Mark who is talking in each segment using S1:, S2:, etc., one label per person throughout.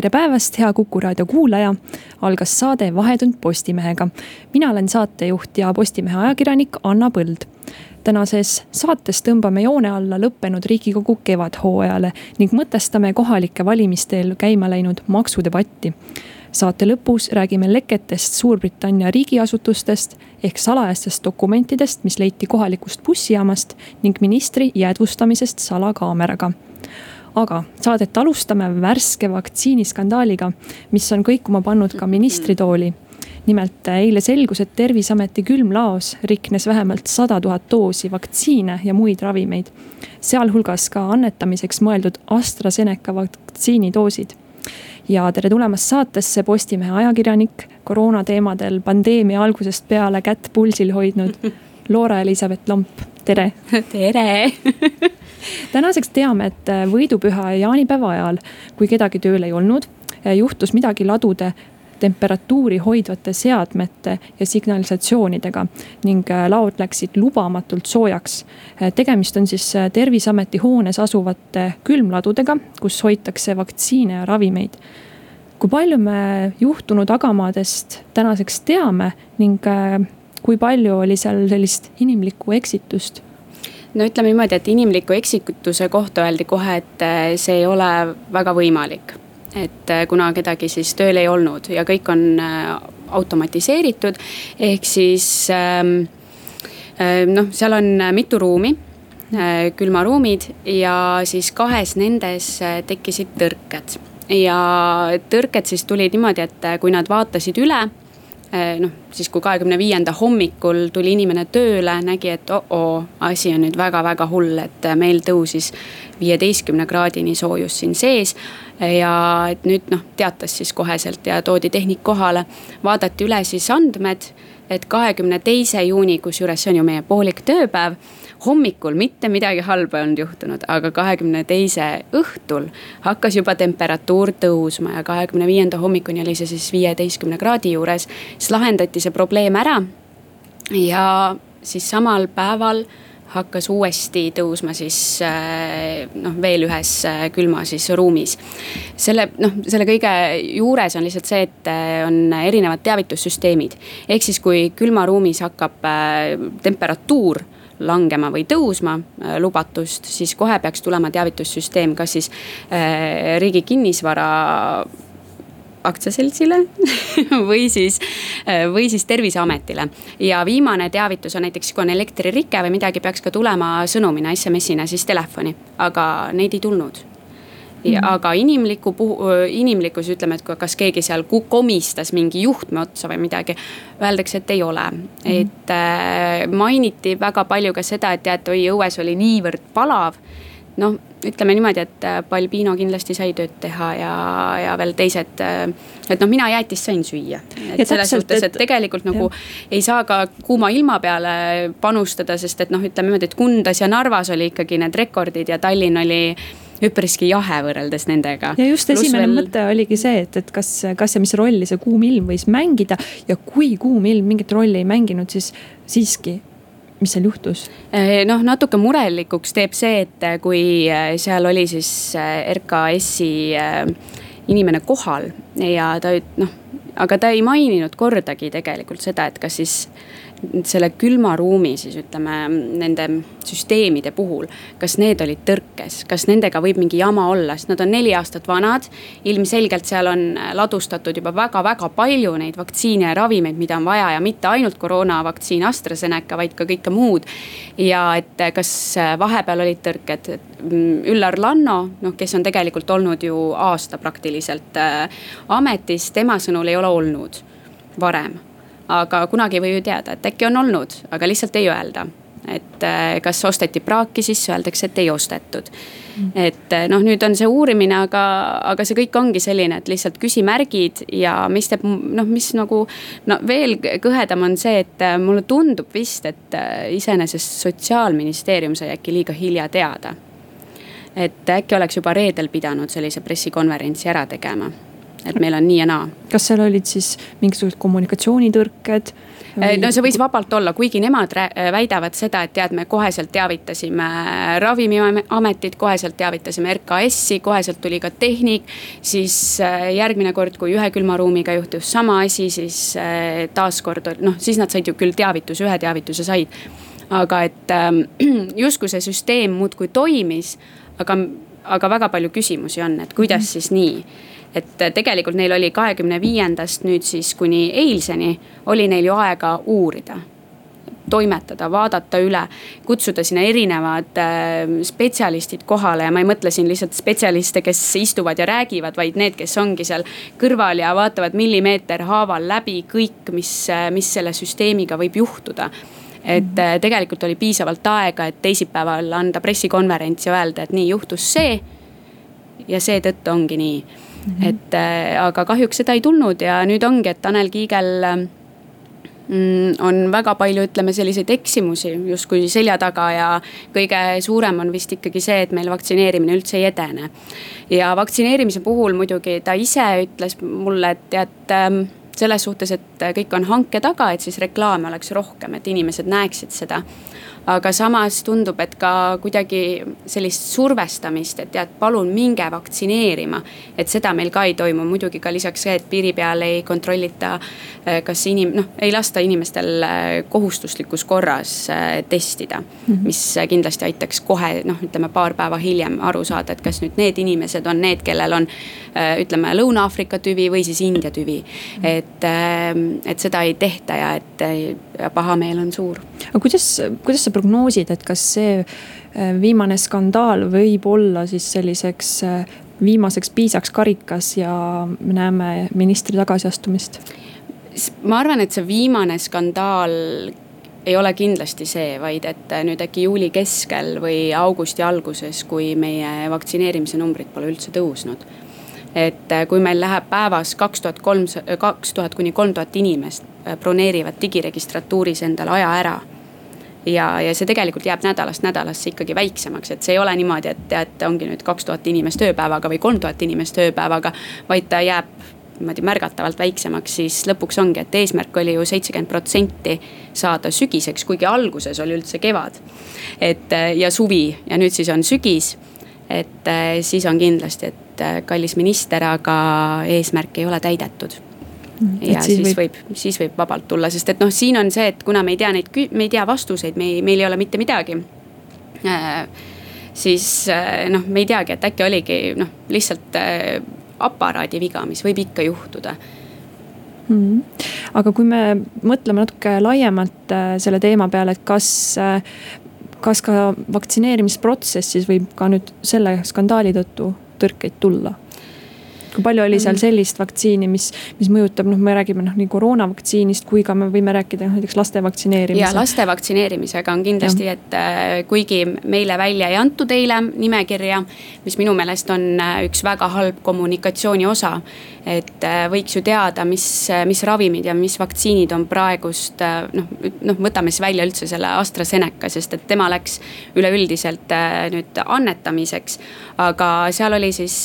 S1: tere päevast, hea Kuku raadio kuulaja. algas saade Vahetund Postimehega. mina olen saatejuht ja Postimehe ajakirjanik Anna Põld. tänases saates tõmbame joone alla lõppenud riigikogu kevadhooajale ning mõtestame kohalike valimiste eel käima läinud maksudebatti saate lõpus räägime leketest Suurbritannia riigiasutustest ehk salajastest dokumentidest, mis leiti kohalikust bussijaamast ning ministri jäädvustamisest salakaameraga aga saadet alustame värske vaktsiiniskandaaliga, mis on kõikuma pannud ka ministritooli. nimelt eile selgus, et terviseameti külmlaos riknes vähemalt sada tuhat doosi vaktsiine ja muid ravimeid. sealhulgas ka annetamiseks mõeldud AstraZeneca vaktsiinidoosid ja tere tulemast saatesse Postimehe ajakirjanik, koroona teemadel pandeemia algusest peale kätt pulsil hoidnud Loora-Elisabeth Lomp, tere.
S2: tere
S1: tänaseks teame, et äh, võidupüha ja jaanipäeva ajal, kui kedagi tööl ei olnud, äh, juhtus midagi ladude temperatuuri hoidvate seadmete ja signalisatsioonidega ning äh, laod läksid lubamatult soojaks. tegemist on siis terviseameti hoones asuvate külmladudega, kus hoitakse vaktsiine ja ravimeid. kui palju me juhtunu tagamaadest tänaseks teame ning kui palju oli seal sellist inimlikku eksitust
S2: no ütleme niimoodi, et inimliku eksikutuse kohta öeldi kohe, et äh, see ei ole väga võimalik. et äh, kuna kedagi siis tööl ei olnud ja kõik on äh, automatiseeritud, ehk siis ähm, noh, seal on mitu ruumi külmaruumid ja siis kahes nendes tekkisid tõrked. ja tõrked siis tulid niimoodi, et kui nad vaatasid üle Eh, noh, siis kui kahekümne viienda hommikul tuli inimene tööle, nägi, et oh-oo, asi on nüüd väga-väga hull, et meil tõusis viieteistkümne kraadini soojus siin sees. ja et nüüd noh, teatas siis koheselt ja toodi tehnik kohale, vaadati üle siis andmed, et kahekümne teise juuni, kusjuures see on ju meie poolik tööpäev hommikul mitte midagi halba ei olnud juhtunud, aga kahekümne teise õhtul hakkas juba temperatuur tõusma ja kahekümne viienda hommikuni oli see siis viieteistkümne kraadi juures. siis lahendati see probleem ära. ja siis samal päeval hakkas uuesti tõusma siis äh, noh, veel ühes äh, külma siis ruumis. selle noh, selle kõige juures on lihtsalt see, et äh, on erinevad teavitussüsteemid. ehk siis, kui külmaruumis hakkab temperatuur langema või tõusma äh, lubatust, siis kohe peaks tulema teavitussüsteem, kas siis äh, riigi kinnisvara aktsiaseltsile või siis, äh, või siis terviseametile. ja viimane teavitus on näiteks, kui on elektririke või midagi, peaks ka tulema sõnumina, SMS-ina siis telefoni, aga neid ei tulnud Ja, mm. aga inimliku puhu, inimlikkus, ütleme, et kas keegi seal komistas mingi juhtme otsa või midagi. Öeldakse, et ei ole mm., et äh, mainiti väga palju ka seda, et tead, oi õues oli niivõrd palav. noh, ütleme niimoodi, et äh, Balbino kindlasti sai tööd teha ja, ja veel teised äh, et noh, mina jäätist sain süüa. et selles suhtes, et tegelikult nagu jah. ei saa ka kuuma ilma peale panustada, sest et noh, ütleme niimoodi, et Kundas ja Narvas oli ikkagi need rekordid ja Tallinn oli üpriski jahe võrreldes nendega.
S1: ja just esimene veel... mõte oligi see, et, et kas, kas ja mis rolli see kuum ilm võis mängida ja kui kuum ilm mingit rolli ei mänginud, siis siiski mis seal juhtus?
S2: Eh, noh, natuke murelikuks teeb see, et eh, kui eh, seal oli siis RKS-i inimene kohal ja ta noh, aga ta ei maininud kordagi tegelikult seda, et kas siis selle külma ruumi siis ütleme nende süsteemide puhul, kas need olid tõrkes, kas nendega võib mingi jama olla, sest nad on neli aastat vanad. ilmselgelt seal on ladustatud juba väga-väga palju neid vaktsiine ja ravimeid, mida on vaja ja mitte ainult koroonavaktsiin AstraZeneca, vaid ka kõike muud. ja et kas vahepeal olid tõrked, mm, Üllar Lanno, noh, kes on tegelikult olnud ju aasta praktiliselt äh, ametis, tema sõnul ei ole olnud varem aga kunagi ei või ju teada, et äkki on olnud, aga lihtsalt ei öelda et äh, kas osteti praaki sisse, öeldakse, et ei ostetud mm.. et äh, noh, nüüd on see uurimine, aga, aga see kõik ongi selline, et lihtsalt küsimärgid ja mis teeb noh, mis nagu. no veel kõhedam on see, et äh, mulle tundub vist, et iseenesest sotsiaalministeerium sai äkki liiga hilja teada. et äkki oleks juba reedel pidanud sellise pressikonverentsi ära tegema et meil on nii ja naa.
S1: kas seal olid siis mingisugused kommunikatsioonitõrked?
S2: Äh, no see võis vabalt olla, kuigi nemad äh, väidavad seda, et tead, me koheselt teavitasime ravimiametit, koheselt teavitasime RKS-i, koheselt tuli ka tehnik. siis äh, järgmine kord, kui ühe külmaruumiga juhtus sama asi, siis taaskord noh, siis nad said ju küll teavituse, ühe teavituse said. aga et ähm, justkui see süsteem muudkui toimis, aga, aga väga palju küsimusi on, et kuidas -hmm. siis nii et tegelikult neil oli kahekümne viiendast nüüd siis kuni eilseni oli neil ju aega uurida toimetada, vaadata üle, kutsuda sinna erinevad äh, spetsialistid kohale ja ma ei mõtle siin lihtsalt spetsialiste, kes istuvad ja räägivad, vaid need, kes ongi seal kõrval ja vaatavad millimeeter haaval läbi kõik, mis, äh, mis selle süsteemiga võib juhtuda et äh, tegelikult oli piisavalt aega, et teisipäeval anda pressikonverents ja öelda, et nii juhtus see. ja seetõttu ongi nii. Et äh, aga kahjuks seda ei tulnud ja nüüd ongi, et Tanel Kiigel mm, on väga palju, ütleme selliseid eksimusi justkui selja taga ja kõige suurem on vist ikkagi see, et meil vaktsineerimine üldse ei edene. ja vaktsineerimise puhul muidugi ta ise ütles mulle, et tead ähm, selles suhtes, et kõik on hanke taga, et siis reklaame oleks rohkem, et inimesed näeksid seda aga samas tundub, et ka kuidagi sellist survestamist, et tead, palun minge vaktsineerima. et seda meil ka ei toimu, muidugi ka lisaks see, et piiri peal ei kontrollita, äh, kas inim-, noh, ei lasta inimestel äh, kohustuslikus korras äh, testida mm. -hmm. mis kindlasti aitaks kohe noh, ütleme paar päeva hiljem aru saada, et kas nüüd need inimesed on need, kellel on ütleme Lõuna-Aafrika tüvi või siis India tüvi. -hmm. et, et seda ei tehta ja et pahameel on suur.
S1: aga kuidas, kuidas sa prognoosid, et kas see äh, viimane skandaal võib olla siis selliseks äh, viimaseks piisaks karikas ja me näeme ministri tagasiastumist?
S2: ma arvan, et see viimane skandaal ei ole kindlasti see, vaid et äh, nüüd äkki juuli keskel või augusti alguses, kui meie vaktsineerimise numbrid pole üldse tõusnud. Et kui meil läheb päevas kaks tuhat kolmsada, kaks tuhat kuni kolm tuhat inimest broneerivad digiregistratuuris endale aja ära ja, ja see tegelikult jääb nädalast nädalasse ikkagi väiksemaks, et see ei ole niimoodi, et tead, ongi nüüd kaks tuhat inimest ööpäevaga või kolm tuhat inimest ööpäevaga. vaid ta jääb niimoodi märgatavalt väiksemaks, siis lõpuks ongi, et eesmärk oli ju seitsekümmend protsenti saada sügiseks, kuigi alguses oli üldse kevad. et ja suvi ja nüüd siis on sügis. Et siis on kindlasti, et kallis minister, aga eesmärk ei ole täidetud ja siis, siis võib, võib, siis võib vabalt tulla, sest et noh, siin on see, et kuna me ei tea neid, me ei tea vastuseid, me ei, meil ei ole mitte midagi äh,. siis noh, me ei teagi, et äkki oligi noh, lihtsalt äh, aparaadi viga, mis võib ikka juhtuda
S1: mm. -hmm. aga kui me mõtleme natuke laiemalt äh, selle teema peale, et kas äh, kas ka vaktsineerimisprotsessis võib ka nüüd selle skandaali tõttu tõrkeid tulla? Kui palju oli seal mm. sellist vaktsiini, mis, mis mõjutab, noh, me räägime noh, nii koroonavaktsiinist kui ka me võime rääkida noh, näiteks laste vaktsineerimise.
S2: ja laste vaktsineerimisega on kindlasti, et äh, kuigi meile välja ei antud eile nimekirja, mis minu meelest on äh, üks väga halb kommunikatsiooni osa. et äh, võiks ju teada, mis, mis ravimid ja mis vaktsiinid on praegust noh, noh, võtame siis välja üldse selle AstraZeneca, sest et tema läks üleüldiselt nüüd annetamiseks. aga seal oli siis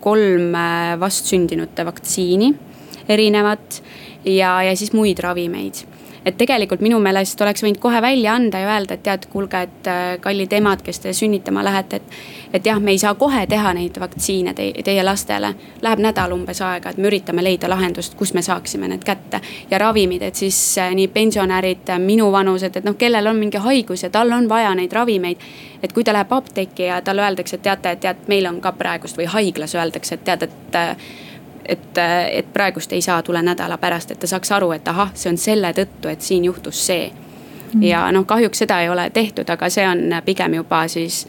S2: kolm vastsündinute vaktsiini erinevat ja, ja siis muid ravimeid et tegelikult minu meelest oleks võinud kohe välja anda ja öelda, et tead, kuulge, et äh, kallid emad, kes te sünnitama lähete, et. et jah, me ei saa kohe teha neid vaktsiine teie, teie lastele. Läheb nädal umbes aega, et me üritame leida lahendust, kus me saaksime need kätte. ja ravimid, et siis äh, nii pensionärid, äh, minuvanused, et noh, kellel on mingi haigus ja tal on vaja neid ravimeid. et kui ta läheb apteeki ja talle öeldakse, et teate, et tead, meil on ka praegust või haiglas öeldakse, et tead, et et, et praegust ei saa, tule nädala pärast, et ta saaks aru, et ahah, see on selle tõttu, et siin juhtus see mm.. ja noh, kahjuks seda ei ole tehtud, aga see on pigem juba siis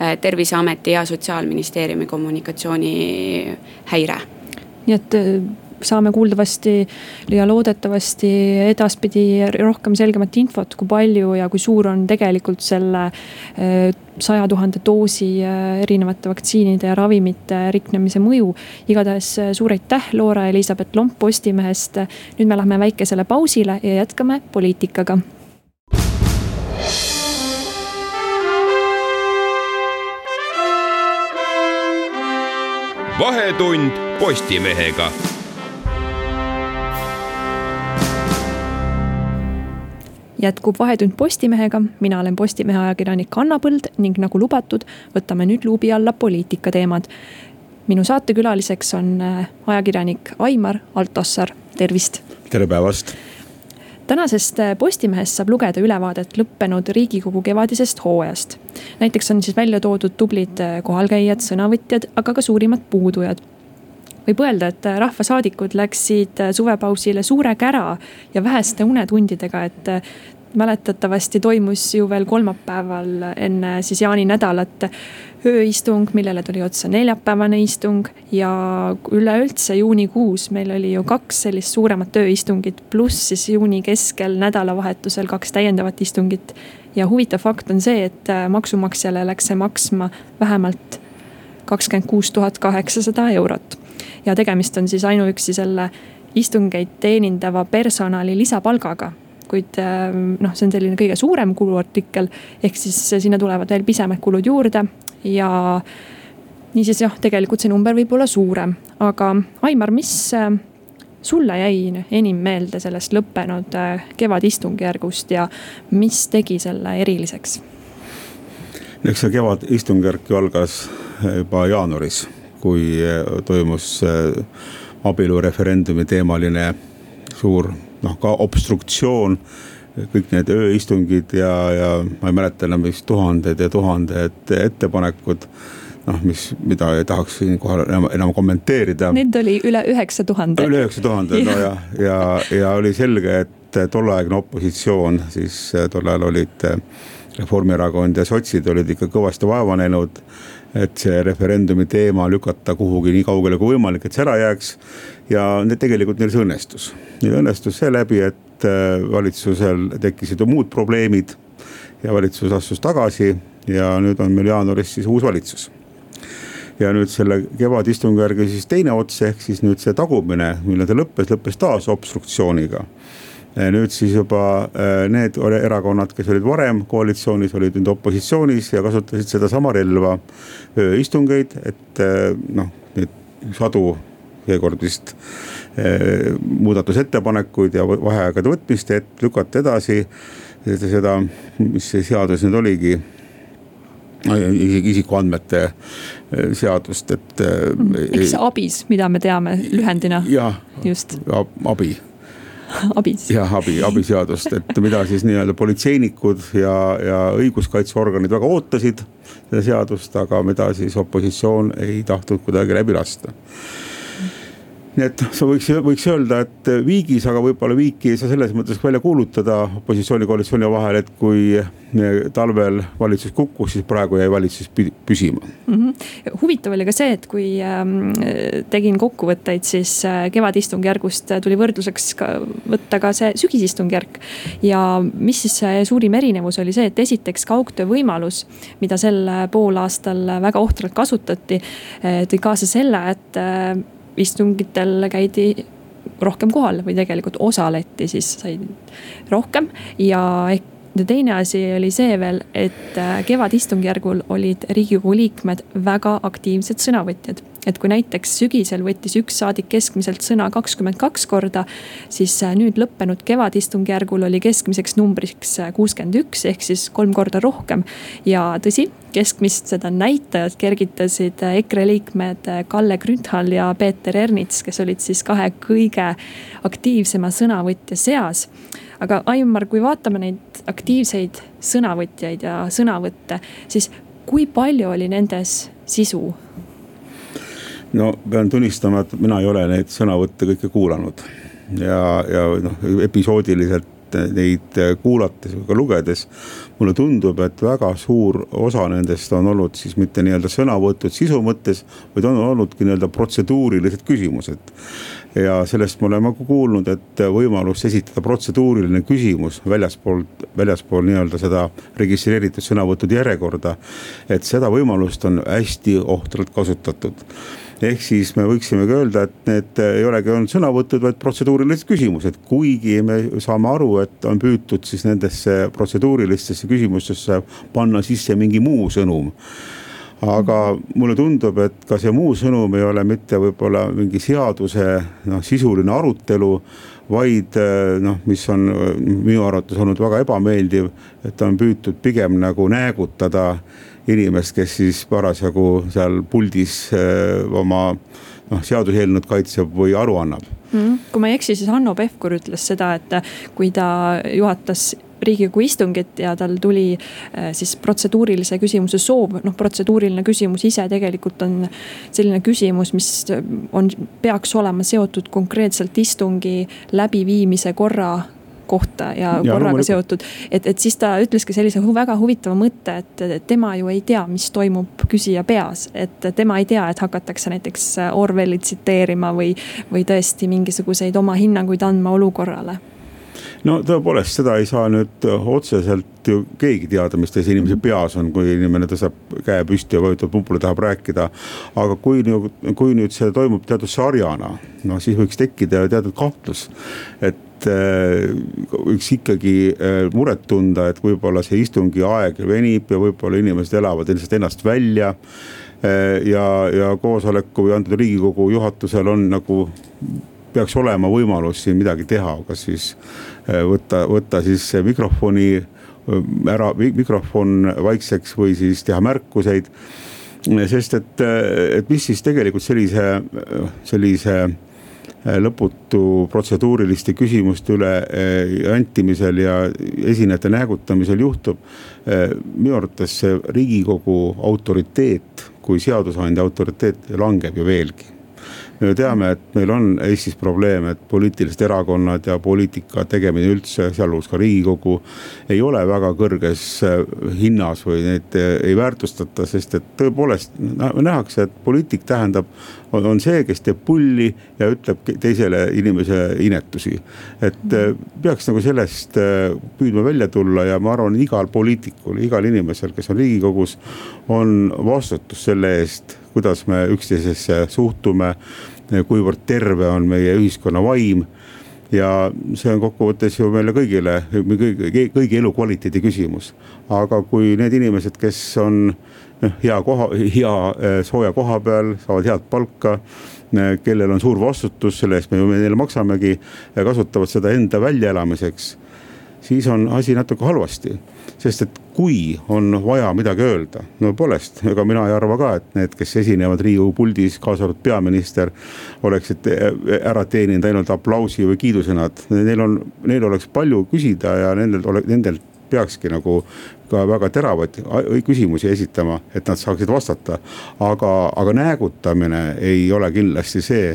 S2: äh, terviseameti ja sotsiaalministeeriumi kommunikatsiooni häire.
S1: nii et äh, saame kuuldavasti ja loodetavasti edaspidi rohkem selgemat infot, kui palju ja kui suur on tegelikult selle äh, saja tuhande doosi äh, erinevate vaktsiinide ja ravimite riknemise mõju. igatahes suur aitäh, Loora Elizabeth Lomp Postimehest. nüüd me lähme väikesele pausile ja jätkame poliitikaga
S3: vahetund Postimehega.
S1: Jätkub Vahetund Postimehega, mina olen Postimehe ajakirjanik Anna Põld ning nagu lubatud, võtame nüüd luubi alla poliitikateemad. minu saatekülaliseks on äh, ajakirjanik Aimar Altossar, tervist.
S4: tere päevast
S1: tänasest äh, Postimehest saab lugeda ülevaadet lõppenud riigikogu kevadisest hooajast. näiteks on siis välja toodud tublid äh, kohalkäijad, sõnavõtjad, aga ka suurimad puudujad võib öelda, et rahvasaadikud läksid suvepausile suure kära ja väheste unetundidega, et mäletatavasti toimus ju veel kolmapäeval enne siis jaaninädalat ööistung, millele tuli otsa neljapäevane istung. ja üleüldse juunikuus meil oli ju kaks sellist suuremat ööistungit, pluss siis juuni keskel nädalavahetusel kaks täiendavat istungit. ja huvitav fakt on see, et maksumaksjale läks see maksma vähemalt kakskümmend kuus tuhat kaheksasada eurot. ja tegemist on siis ainuüksi selle istungeid teenindava personali lisapalgaga kuid ähm, noh, see on selline kõige suurem kuluartikkel. ehk siis sinna tulevad veel pisemad kulud juurde ja niisiis jah, tegelikult see number võib olla suurem, aga Aimar, mis äh, sulle jäi enim meelde sellest lõppenud äh, kevadistungjärgust ja mis tegi selle eriliseks?
S4: eks see kevadistungjärk ju algas äh, juba jaanuaris, kui toimus abielureferendumi teemaline suur noh, ka obstruktsioon. kõik need ööistungid ja, ja ma ei mäleta enam vist tuhanded ja tuhanded ettepanekud noh, mis, mida ei tahaks siinkohal enam, enam kommenteerida.
S1: Neid oli üle üheksa tuhande.
S4: üle üheksa tuhande, no ja, ja, ja oli selge, et tolleaegne opositsioon siis tol ajal olid Reformierakond ja sotsid olid ikka kõvasti vaeva näinud et see referendumi teema lükata kuhugi nii kaugele kui võimalik, et see ära jääks. Ja tegelikult neil see õnnestus, neil õnnestus seeläbi, et äh, valitsusel tekkisid muud probleemid. ja valitsus astus tagasi ja nüüd on meil jaanuaris siis uus valitsus ja nüüd selle kevadistungjärgi siis teine ots ehk siis nüüd see tagumine, millal ta lõppes, lõppes taas obstruktsiooniga nüüd siis juba eh, need erakonnad, kes olid varem koalitsioonis, olid nüüd opositsioonis ja kasutasid sedasama relva. ööistungeid, et eh, noh, neid sadu, seekord vist muudatusettepanekuid ja vaheaegade võtmist, et lükata edasi seda, mis see seadus nüüd oligi isegi isikuandmete seadust, et.
S1: ehk see ABIS, mida me teame lühendina.
S4: jah, abi
S1: abis.
S4: jah, abi, abiseadust, et mida siis nii-öelda politseinikud ja, ja õiguskaitseorganid väga ootasid. seda seadust, aga mida siis opositsioon ei tahtnud kuidagi läbi lasta nii et sa võiks, võiks öelda, et viigis, aga võib-olla viiki ei saa selles mõttes välja kuulutada opositsiooni, koalitsiooni vahel, et kui talvel valitsus kukkus, siis praegu jäi valitsus püsima
S1: mm. -hmm. huvitav oli ka see, et kui ähm, tegin kokkuvõtteid, siis äh, kevadistungjärgust tuli võrdluseks ka võtta ka see sügisistungjärk. ja mis siis see suurim erinevus oli see, et esiteks kaugtöö võimalus, mida sel poolaastal väga ohtralt kasutati, äh, tõi kaasa selle, et äh, istungitel käidi rohkem kohal või tegelikult osaleti siis sai rohkem ja ehk ja teine asi oli see veel, et äh, kevadistungjärgul olid riigikogu liikmed väga aktiivsed sõnavõtjad. Et kui näiteks sügisel võttis üks saadik keskmiselt sõna kakskümmend kaks korda, siis äh, nüüd lõppenud kevadistungjärgul oli keskmiseks numbriks äh, kuuskümmend üks ehk siis kolm korda rohkem. ja tõsi, keskmist seda näitajat kergitasid EKRE liikmed Kalle Grünthal ja Peeter Ernits, kes olid siis kahe kõige aktiivsema sõnavõtja seas aga Aimar, kui vaatame neid aktiivseid sõnavõtjaid ja sõnavõtte, siis kui palju oli nendes sisu?
S4: No pean tunnistama, et mina ei ole neid sõnavõtte kõike kuulanud ja, ja noh, episoodiliselt neid kuulates või ka lugedes. mulle tundub, et väga suur osa nendest on olnud siis mitte nii-öelda sõnavõtud sisu mõttes, vaid on olnudki nii-öelda protseduurilised küsimused ja sellest me oleme ka kuulnud, et võimalus esitada protseduuriline küsimus väljaspoolt, väljaspool nii-öelda seda registreeritud sõnavõttude järjekorda. et seda võimalust on hästi ohtralt kasutatud ehk siis me võiksimegi öelda, et need ei olegi olnud sõnavõtud, vaid protseduurilised küsimused, kuigi me saame aru, et on püütud siis nendesse protseduurilistesse küsimustesse panna sisse mingi muu sõnum. Aga mulle tundub, et ka see muu sõnum ei ole mitte võib-olla mingi seaduse noh, sisuline arutelu vaid noh, mis on minu arvates olnud väga ebameeldiv, et on püütud pigem nagu näägutada inimest, kes siis parasjagu seal puldis äh, oma noh, seaduseelnõud kaitseb või aru annab
S1: mm,. kui ma ei eksi, siis Hanno Pevkur ütles seda, et kui ta juhatas riigikogu istungit ja tal tuli äh, siis protseduurilise küsimuse soov, noh protseduuriline küsimus ise tegelikult on selline küsimus, mis on, peaks olema seotud konkreetselt istungi läbiviimise korra kohta ja, ja korraga no, seotud. et, et siis ta ütleski sellise väga huvitava mõtte, et tema ju ei tea, mis toimub küsija peas. et tema ei tea, et hakatakse näiteks Orwelli tsiteerima või, või tõesti mingisuguseid oma hinnanguid andma olukorrale
S4: no tõepoolest, seda ei saa nüüd otseselt ju keegi teada, mis teise inimese peas on, kui inimene tõstab käe püsti ja vajutab nupule, tahab rääkida. aga kui, kui nüüd see toimub teatud sarjana, no siis võiks tekkida teatud kahtlus, et võiks ikkagi äh, muret tunda, et võib-olla see istungi aeg venib ja võib-olla inimesed elavad lihtsalt ennast välja. Äh, ja, ja koosoleku või antud riigikogu juhatusel on nagu peaks olema võimalus siin midagi teha, kas siis äh, võtta, võtta siis mikrofoni äh, ära, mikrofon vaikseks või siis teha märkuseid. sest et, äh, et mis siis tegelikult sellise, sellise lõputu protseduuriliste küsimuste üle antimisel ja esinejate näägutamisel juhtub. minu arvates see riigikogu autoriteet kui seadusandja autoriteet langeb ju veelgi me ju teame, et meil on Eestis probleem, et poliitilised erakonnad ja poliitika tegemine üldse, sealhulgas ka riigikogu. ei ole väga kõrges äh, hinnas või neid äh, ei väärtustata, sest et tõepoolest nähakse, et poliitik tähendab on see, kes teeb pulli ja ütleb teisele inimese inetusi. et äh, peaks nagu sellest püüdma välja tulla ja ma arvan, igal poliitikul, igal inimesel, kes on riigikogus, on vastutus selle eest kuidas me üksteisesse suhtume, kuivõrd terve on meie ühiskonna vaim ja see on kokkuvõttes ju meile kõigile, kõigi, kõigi elukvaliteedi küsimus. aga kui need inimesed, kes on noh, hea koha, hea eh, sooja koha peal, saavad head palka eh, kellel on suur vastutus, selle eest me ju neile maksamegi, kasutavad seda enda väljaelamiseks siis on asi natuke halvasti. sest et kui on vaja midagi öelda, no poolest, ega mina ei arva ka, et need, kes esinevad riigikogu puldis, kaasa arvatud peaminister. oleksid ära teeninud ainult aplausi või kiidusõnad, neil on, neil oleks palju küsida ja nendel ole, nendelt peakski nagu ka väga teravaid küsimusi esitama, et nad saaksid vastata. aga, aga näägutamine ei ole kindlasti see,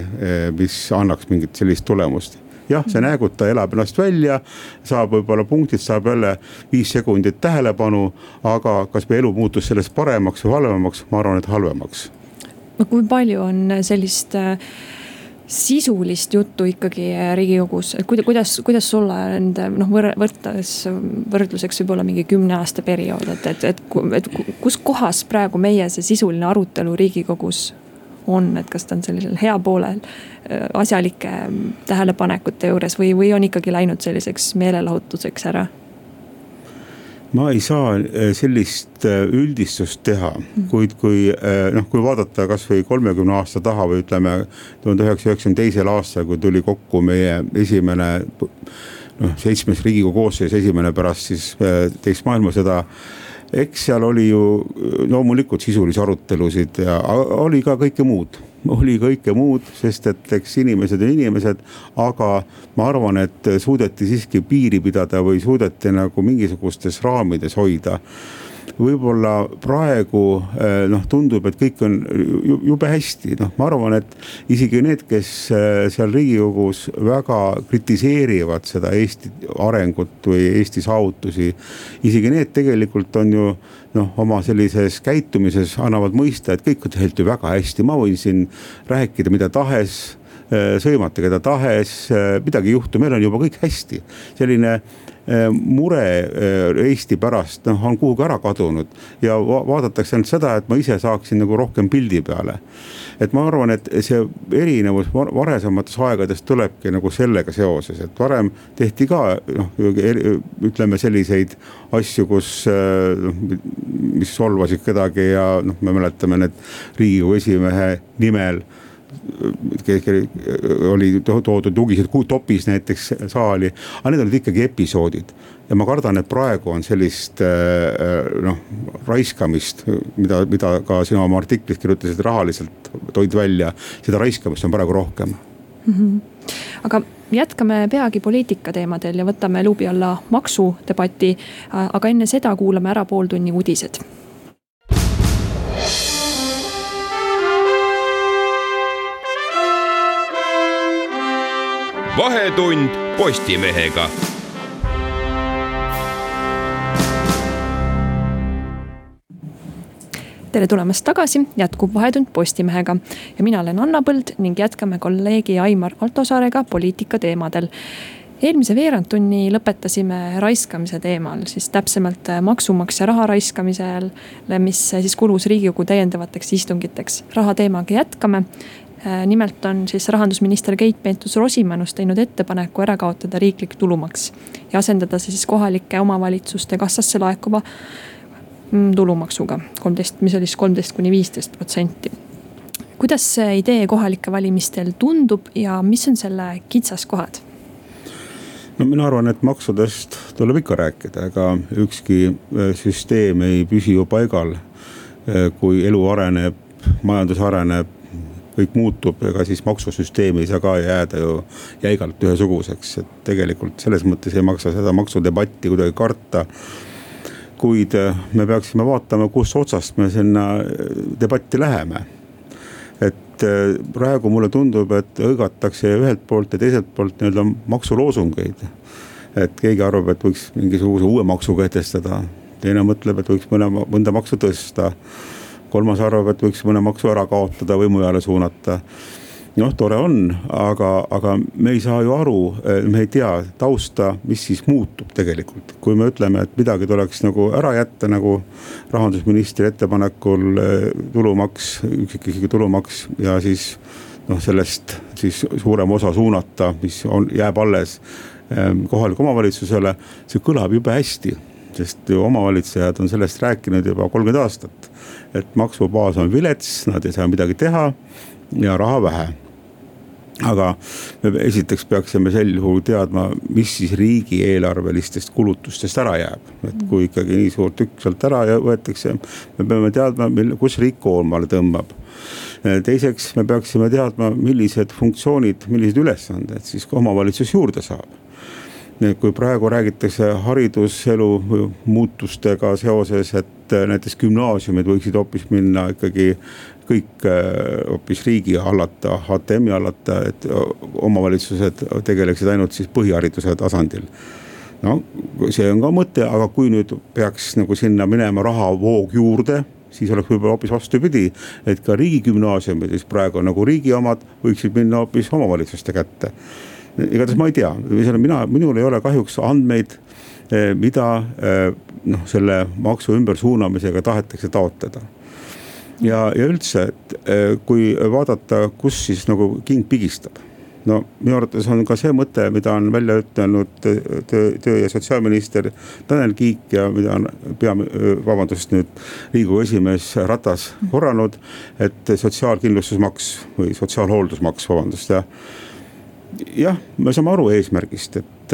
S4: mis annaks mingit sellist tulemust jah, see näägutaja elab ennast välja, saab võib-olla punktid, saab jälle viis sekundit tähelepanu. aga kas meie elu muutus sellest paremaks või halvemaks, ma arvan, et halvemaks.
S1: no kui palju on sellist äh, sisulist juttu ikkagi äh, riigikogus, et kuidas, kuidas sulle nende noh, võrdes võrdluseks võib-olla mingi kümne aasta periood, et, et, et, et kus kohas praegu meie see sisuline arutelu riigikogus on, et kas ta on sellisel hea poolel äh, asjalike mm, tähelepanekute juures või, või on ikkagi läinud selliseks meelelahutuseks ära?
S4: ma ei saa äh, sellist äh, üldistust teha, mm. kuid kui noh, kui vaadata kasvõi kolmekümne aasta taha või ütleme tuhande üheksasaja üheksakümne teisel aastal, kui tuli kokku meie esimene noh, seitsmes riigikogu koosseis, esimene pärast siis teist maailmasõda eks seal oli ju loomulikult sisulisi arutelusid ja oli ka kõike muud. Oli kõike muud, sest et eks inimesed on inimesed, aga ma arvan, et suudeti siiski piiri pidada või suudeti nagu mingisugustes raamides hoida võib-olla praegu eh, noh, tundub, et kõik on jube hästi, noh, ma arvan, et isegi need, kes eh, seal riigikogus väga kritiseerivad seda Eesti arengut või Eesti saavutusi. isegi need tegelikult on ju noh, oma sellises käitumises annavad mõista, et kõik on tegelikult ju väga hästi, ma võin siin rääkida mida tahes sõimata keda tahes, midagi ei juhtu, meil on juba kõik hästi. selline mure Eesti pärast noh, on kuhugi ära kadunud ja vaadatakse ainult seda, et ma ise saaksin nagu rohkem pildi peale. Et ma arvan, et see erinevus varasemates aegades tulebki nagu sellega seoses, et varem tehti ka noh, ütleme selliseid asju, kus noh, mis solvasid kedagi ja noh, me mäletame need riigikogu esimehe nimel oli toodud lugised topis näiteks saali, aga need olid ikkagi episoodid ja ma kardan, et praegu on sellist äh, noh raiskamist, mida, mida ka sina oma artiklis kirjutasid, rahaliselt toid välja, seda raiskamist on praegu rohkem mm.
S1: -hmm. aga jätkame peagi poliitika teemadel ja võtame luubi alla maksudebati. aga enne seda kuulame ära pooltunni uudised
S3: vahetund Postimehega
S1: tere tulemast tagasi, jätkub Vahetund Postimehega ja mina olen Anna Põld ning jätkame kolleegi Aimar Altosaarega poliitika teemadel eelmise veerandtunni lõpetasime raiskamise teemal, siis täpsemalt maksumaksja raha raiskamisele, mis siis kulus riigikogu täiendavateks istungiteks. raha teemaga jätkame. Nimelt on siis rahandusminister Keit Pentus-Rosimannus teinud ettepaneku ära kaotada riiklik tulumaks ja asendada see siis kohalike omavalitsuste kassasse laekuva Mm, tulumaksuga, kolmteist, mis oli siis kolmteist kuni viisteist protsenti. kuidas see idee kohalike valimistel tundub ja mis on selle kitsaskohad?
S4: no mina arvan, et maksudest tuleb ikka rääkida, ega ükski äh, süsteem ei püsi ju paigal. Äh, kui elu areneb, majandus areneb, kõik muutub, ega siis maksusüsteem ei saa ka jääda ju jäigalt ühesuguseks, et tegelikult selles mõttes ei maksa seda maksudebatti kuidagi karta kuid äh, me peaksime vaatama, kus otsast me sinna äh, debatti läheme. et äh, praegu mulle tundub, et hõigatakse ühelt poolt ja teiselt poolt nii-öelda maksuloosungeid. et keegi arvab, et võiks mingisuguse uue maksu kehtestada, teine mõtleb, et võiks mõne, mõnda maksu tõsta. Kolmas arvab, et võiks mõne maksu ära kaotada või mujale suunata noh, tore on, aga, aga me ei saa ju aru, me ei tea tausta, mis siis muutub tegelikult. kui me ütleme, et midagi tuleks nagu ära jätta, nagu rahandusministri ettepanekul eh, tulumaks, üksikisiku tulumaks ja siis noh, sellest siis suurem osa suunata, mis on, jääb alles eh, kohalikule omavalitsusele. see kõlab jube hästi, sest ju omavalitsejad on sellest rääkinud juba kolmkümmend aastat. Et maksubaas on vilets, nad ei saa midagi teha ja raha vähe aga me esiteks peaksime sel juhul teadma, mis siis riigieelarvelistest kulutustest ära jääb. et kui ikkagi nii suur tükk sealt ära võetakse, me peame teadma, mille, kus riik koormale tõmbab. teiseks me peaksime teadma, millised funktsioonid, millised ülesanded siis ka omavalitsus juurde saab kui praegu räägitakse hariduselu muutustega seoses, et näiteks gümnaasiumid võiksid hoopis minna ikkagi kõik äh, hoopis riigi hallata, HTM-i hallata, et omavalitsused tegeleksid ainult siis põhihariduse tasandil no see on ka mõte, aga kui nüüd peaks nagu sinna minema rahavoog juurde, siis oleks võib-olla hoopis vastupidi. et ka riigigümnaasiumid, mis praegu on nagu riigi omad, võiksid minna hoopis omavalitsuste kätte. Igatahes ma ei tea, mina, minul ei ole kahjuks andmeid, eh, mida eh, noh, selle maksu ümbersuunamisega tahetakse taotleda ja, ja üldse, et eh, kui vaadata, kus siis nagu king pigistab no minu arvates on ka see mõte, mida on välja ütelnud töö, töö ja sotsiaalminister Tanel Kiik ja mida on pea, vabandust nüüd riigikogu esimees Ratas korranud. et sotsiaalkindlustusmaks või sotsiaalhooldusmaks, vabandust jah jah, me saame aru eesmärgist, et,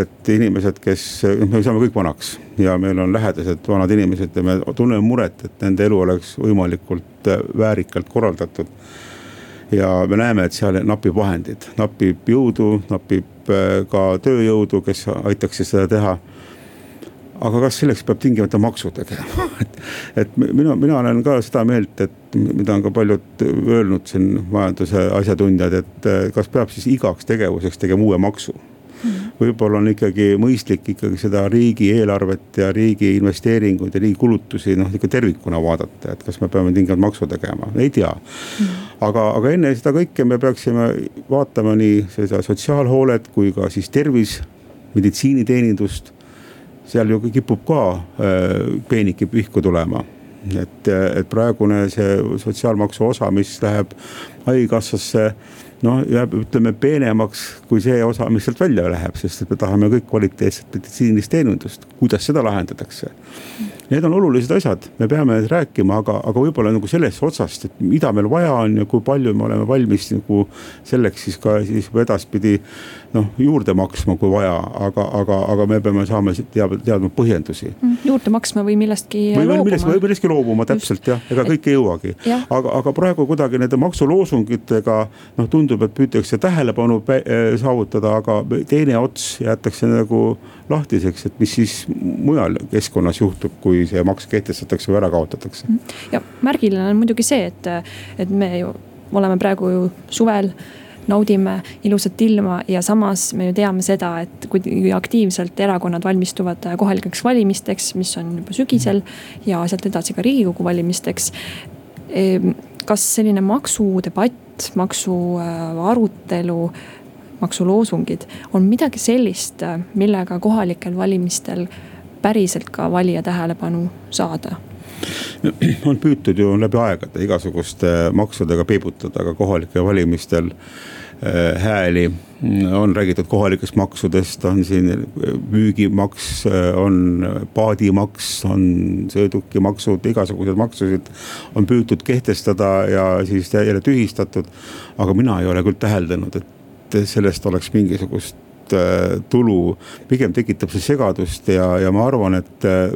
S4: et inimesed, kes, me saame kõik vanaks ja meil on lähedased vanad inimesed ja me tunneme muret, et nende elu oleks võimalikult väärikalt korraldatud. ja me näeme, et seal napib vahendeid, napib jõudu, napib äh, ka tööjõudu, kes aitaks seda teha aga kas selleks peab tingimata maksu tegema? Et, et mina, mina olen ka seda meelt, et mida on ka paljud öelnud siin majanduse asjatundjad, et kas peab siis igaks tegevuseks tegema uue maksu? Võib-olla on ikkagi mõistlik ikkagi seda riigieelarvet ja riigi investeeringuid ja riigi kulutusi noh, ikka tervikuna vaadata, et kas me peame tingimata maksu tegema, ei tea. aga, aga enne seda kõike me peaksime vaatama nii seda sotsiaalhoolet kui ka siis tervis, meditsiiniteenindust seal ju kipub ka äh, peenike pihku tulema. Et, et praegune see sotsiaalmaksu osa, mis läheb haigekassasse noh, jääb, ütleme peenemaks kui see osa, mis sealt välja läheb, sest et me tahame kõik kvaliteetset meditsiinilist teenindust, kuidas seda lahendatakse. Need on olulised asjad, me peame rääkima, aga, aga võib-olla nagu sellest otsast, et mida meil vaja on ja kui palju me oleme valmis nagu selleks siis ka siis edaspidi noh, juurde maksma, kui vaja, aga, aga, aga me peame saama teadma, teadma põhjendusi.
S1: Mm, juurde maksma või millestki
S4: või
S1: loobuma.
S4: millestki, või millestki loobuma, täpselt jah, ega kõik ei jõuagi. aga, aga praegu kuidagi nende maksuloosungitega noh, tundub, et püütakse tähelepanu saavutada, aga teine ots jäetakse nagu lahtiseks, et mis siis mujal keskkonnas juhtub, kui see maks kehtestatakse või ära kaotatakse. Mm.
S1: ja märgiline on muidugi see, et, et me ju oleme praegu ju suvel naudime ilusat ilma ja samas me ju teame seda, et kui aktiivselt erakonnad valmistuvad kohalikeks valimisteks, mis on juba sügisel ja sealt edasi ka riigikogu valimisteks. Ehm, kas selline maksudebatt, maksu äh, maksuloosungid on midagi sellist, millega kohalikel valimistel päriselt ka valija tähelepanu saada?
S4: on püütud ju läbi aegade igasuguste maksudega peibutada, aga kohalikel valimistel Äh, hääli. on räägitud kohalikest maksudest, on siin müügimaks, äh, on paadimaks, on sõidukimaksud, igasuguseid maksusid on püütud kehtestada ja siis jälle tühistatud. aga mina ei ole küll täheldanud, et sellest oleks mingisugust Äh, tulu, pigem tekitab see segadust ja, ja ma arvan, et äh,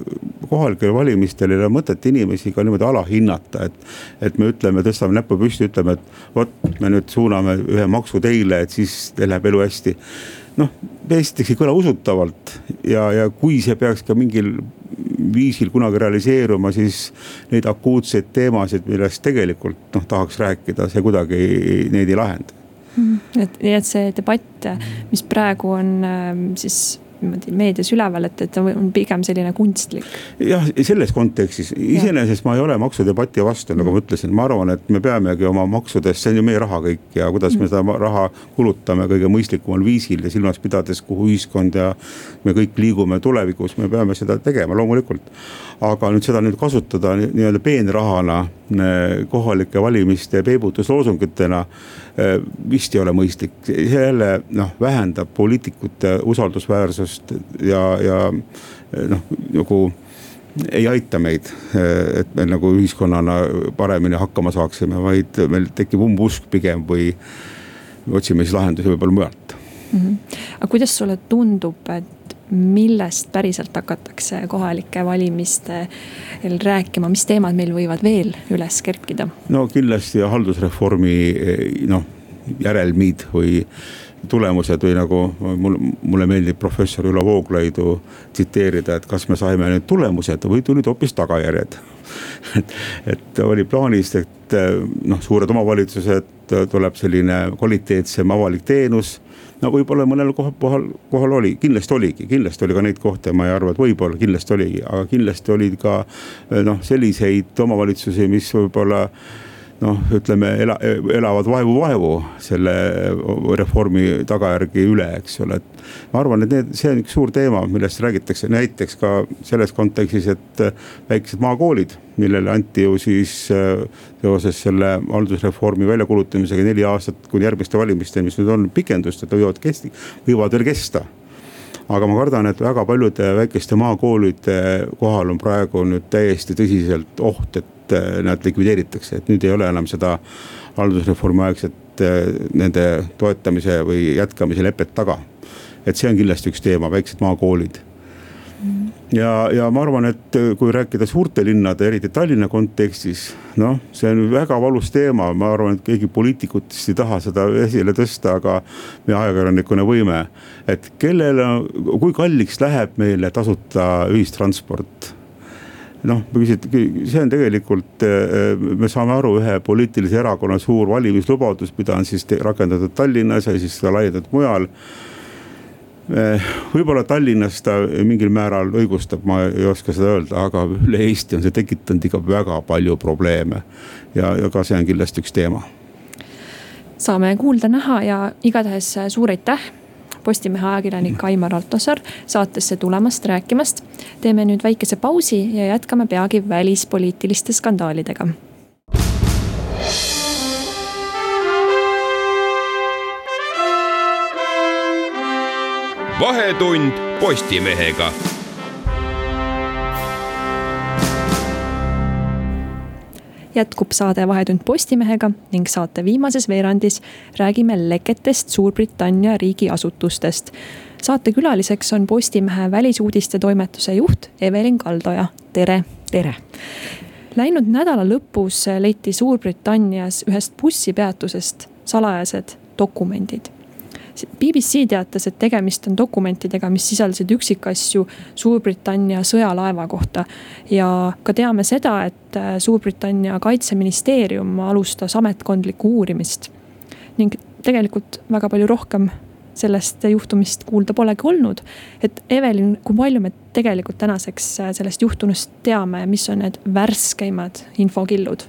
S4: kohalikel valimistel ei ole mõtet inimesi ka niimoodi alahinnata, et. et me ütleme, tõstame näpu püsti, ütleme, et vot me nüüd suuname ühe maksu teile, et siis teil läheb elu hästi. noh, esiteks ei kõla usutavalt ja, ja kui see peaks ka mingil viisil kunagi realiseeruma, siis neid akuutseid teemasid, millest tegelikult noh tahaks rääkida, see kuidagi neid ei lahenda.
S1: Et nii, et see debatt, mis praegu on ähm, siis niimoodi meedias üleval, et, et on pigem selline kunstlik.
S4: jah, selles kontekstis. Iseenesest ma ei ole maksudebati vastu, nagu ma ütlesin, ma arvan, et me peamegi oma maksudest, see on ju meie raha kõik ja kuidas me seda raha kulutame kõige mõistlikumal viisil ja silmas pidades, kuhu ühiskond ja me kõik liigume tulevikus, me peame seda tegema loomulikult. Aga nüüd seda nüüd kasutada nii-öelda peenrahana eh, kohalike valimiste peibutusloosungitena eh, vist ei ole mõistlik, see jälle noh, vähendab poliitikute usaldusväärsust ja, ja noh, nagu ei aita meid, et me nagu ühiskonnana paremini hakkama saaksime, vaid meil tekib umbusk pigem või otsime siis lahendusi võib-olla mujalt
S1: mm. -hmm. aga kuidas sulle tundub, et millest päriselt hakatakse kohalike valimistel rääkima, mis teemad meil võivad veel üles kerkida?
S4: no kindlasti haldusreformi noh järelmid või tulemused või nagu mul, mulle meeldib professor Ülo Vooglaidu tsiteerida, et kas me saime nüüd tulemused või tulid hoopis tagajärjed et, et oli plaanis, et noh, suured omavalitsused, tuleb selline kvaliteetsem avalik teenus no võib-olla mõnel kohal, kohal, oli, kindlasti oligi, kindlasti oli ka neid kohti, ma ei arva, et võib-olla kindlasti oligi, aga kindlasti olid ka noh, selliseid omavalitsusi, mis võib-olla noh, ütleme ela, elavad vaevu-vaevu selle reformi tagajärgi üle, eks ole, et. ma arvan, et need, see on üks suur teema, millest räägitakse näiteks ka selles kontekstis, et väiksed maakoolid, millele anti ju siis seoses selle haldusreformi väljakuulutamisega neli aastat kuni järgmiste valimisteni, mis nüüd on pikendust, et võivad kesti-, võivad veel kesta aga ma kardan, et väga paljude väikeste maakoolide kohal on praegu nüüd täiesti tõsiselt oht, et äh, nad likvideeritakse, et nüüd ei ole enam seda haldusreformi aegset äh, nende toetamise või jätkamise lepet taga. et see on kindlasti üks teema, väiksed maakoolid ja, ja ma arvan, et äh, kui rääkida suurte linnade, eriti Tallinna kontekstis, noh, see on väga valus teema, ma arvan, et keegi poliitikutest ei taha seda esile tõsta, aga me ajakirjanikuna võime. et kellele, kui kalliks läheb meile tasuta ühistransport noh, see on tegelikult, äh, me saame aru, ühe poliitilise erakonna suur valimislubadus, mida on siis rakendatud Tallinnas ja siis ka laiendatud mujal. Võib-olla Tallinnas ta mingil määral õigustab, ma ei oska seda öelda, aga üle Eesti on see tekitanud ikka väga palju probleeme. ja, ja ka see on kindlasti üks teema.
S1: saame kuulda-näha ja igatahes suur aitäh Postimehe ajakirjanik Aimar Altosaar saatesse tulemast, rääkimast. teeme nüüd väikese pausi ja jätkame peagi välispoliitiliste skandaalidega
S3: vahetund Postimehega
S1: jätkub saade Vahetund Postimehega ning saate viimases veerandis räägime leketest Suurbritannia riigiasutustest. saatekülaliseks on Postimehe välisuudiste toimetuse juht Evelin Kaldoja, tere.
S5: tere.
S1: Läinud nädala lõpus leiti Suurbritannias ühest bussipeatusest salajased dokumendid BBC teatas, et tegemist on dokumentidega, mis sisaldasid üksikasju Suurbritannia sõjalaeva kohta. ja ka teame seda, et äh, Suurbritannia kaitseministeerium alustas ametkondlikku uurimist. ning tegelikult väga palju rohkem sellest juhtumist kuulda polegi olnud. et Evelin, kui palju me tegelikult tänaseks äh, sellest juhtunust teame, mis on need värskeimad infokillud?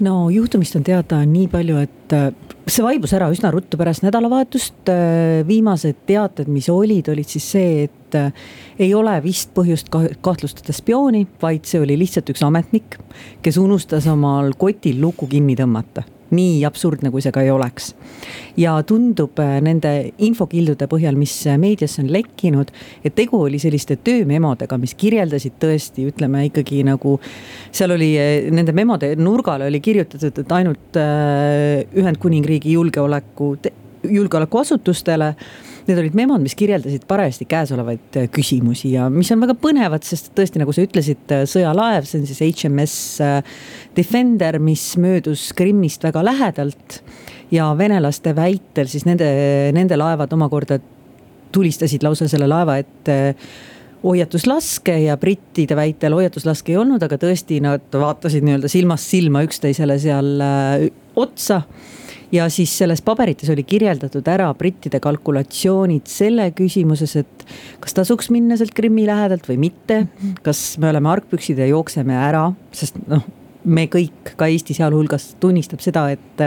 S5: no juhtumist on teada nii palju, et äh, see vaibus ära üsna ruttu pärast nädalavahetust. Äh, viimased teated, mis olid, olid siis see, et äh, ei ole vist põhjust kahtlustada spiooni, vaid see oli lihtsalt üks ametnik, kes unustas omal kotil luku kinni tõmmata nii absurdne, kui see ka ei oleks. ja tundub äh, nende infokildude põhjal, mis äh, meediasse on lekkinud, et tegu oli selliste töömemodega, mis kirjeldasid tõesti, ütleme ikkagi nagu. seal oli äh, nende memode nurgale oli kirjutatud, et ainult Ühendkuningriigi julgeoleku, julgeolekuasutustele Need olid memod, mis kirjeldasid parajasti käesolevaid äh, küsimusi ja mis on väga põnevad, sest tõesti, nagu sa ütlesid, äh, sõjalaev, see on siis HMS äh, Defender, mis möödus Krimmist väga lähedalt. ja venelaste väitel siis nende, nende laevad omakorda tulistasid lausa selle laeva ette hoiatuslaske ja brittide väitel hoiatuslaske ei olnud, aga tõesti nad vaatasid nii-öelda silmast silma üksteisele seal otsa ja siis selles paberites oli kirjeldatud ära brittide kalkulatsioonid selle küsimuses, et kas tasuks minna sealt Krimmi lähedalt või mitte. kas me oleme argpüksid ja jookseme ära, sest noh, me kõik, ka Eesti sealhulgas tunnistab seda, et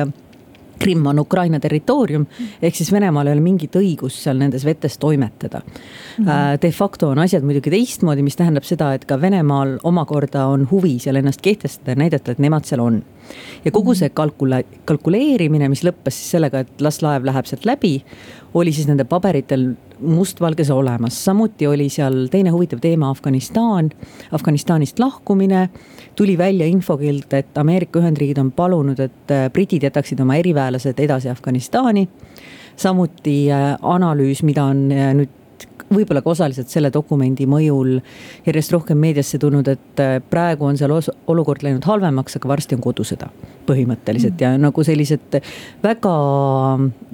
S5: Krimm on Ukraina territoorium, ehk siis Venemaal ei ole mingit õigust seal nendes vetes toimetada mm. -hmm. De facto on asjad muidugi teistmoodi, mis tähendab seda, et ka Venemaal omakorda on huvi seal ennast kehtestada ja näidata, et nemad seal on. ja kogu see kalkula-, kalkuleerimine, mis lõppes siis sellega, et las laev läheb sealt läbi, oli siis nende paberitel mustvalges olemas, samuti oli seal teine huvitav teema Afganistan, Afganistanist lahkumine. tuli välja infokild, et Ameerika Ühendriigid on palunud, et äh, britid jätaksid oma eriväelased edasi Afganistani. samuti äh, analüüs, mida on äh, nüüd võib-olla ka osaliselt selle dokumendi mõjul järjest rohkem meediasse tulnud, et äh, praegu on seal olukord läinud halvemaks, aga varsti on kodusõda. põhimõtteliselt mm. ja nagu sellised väga,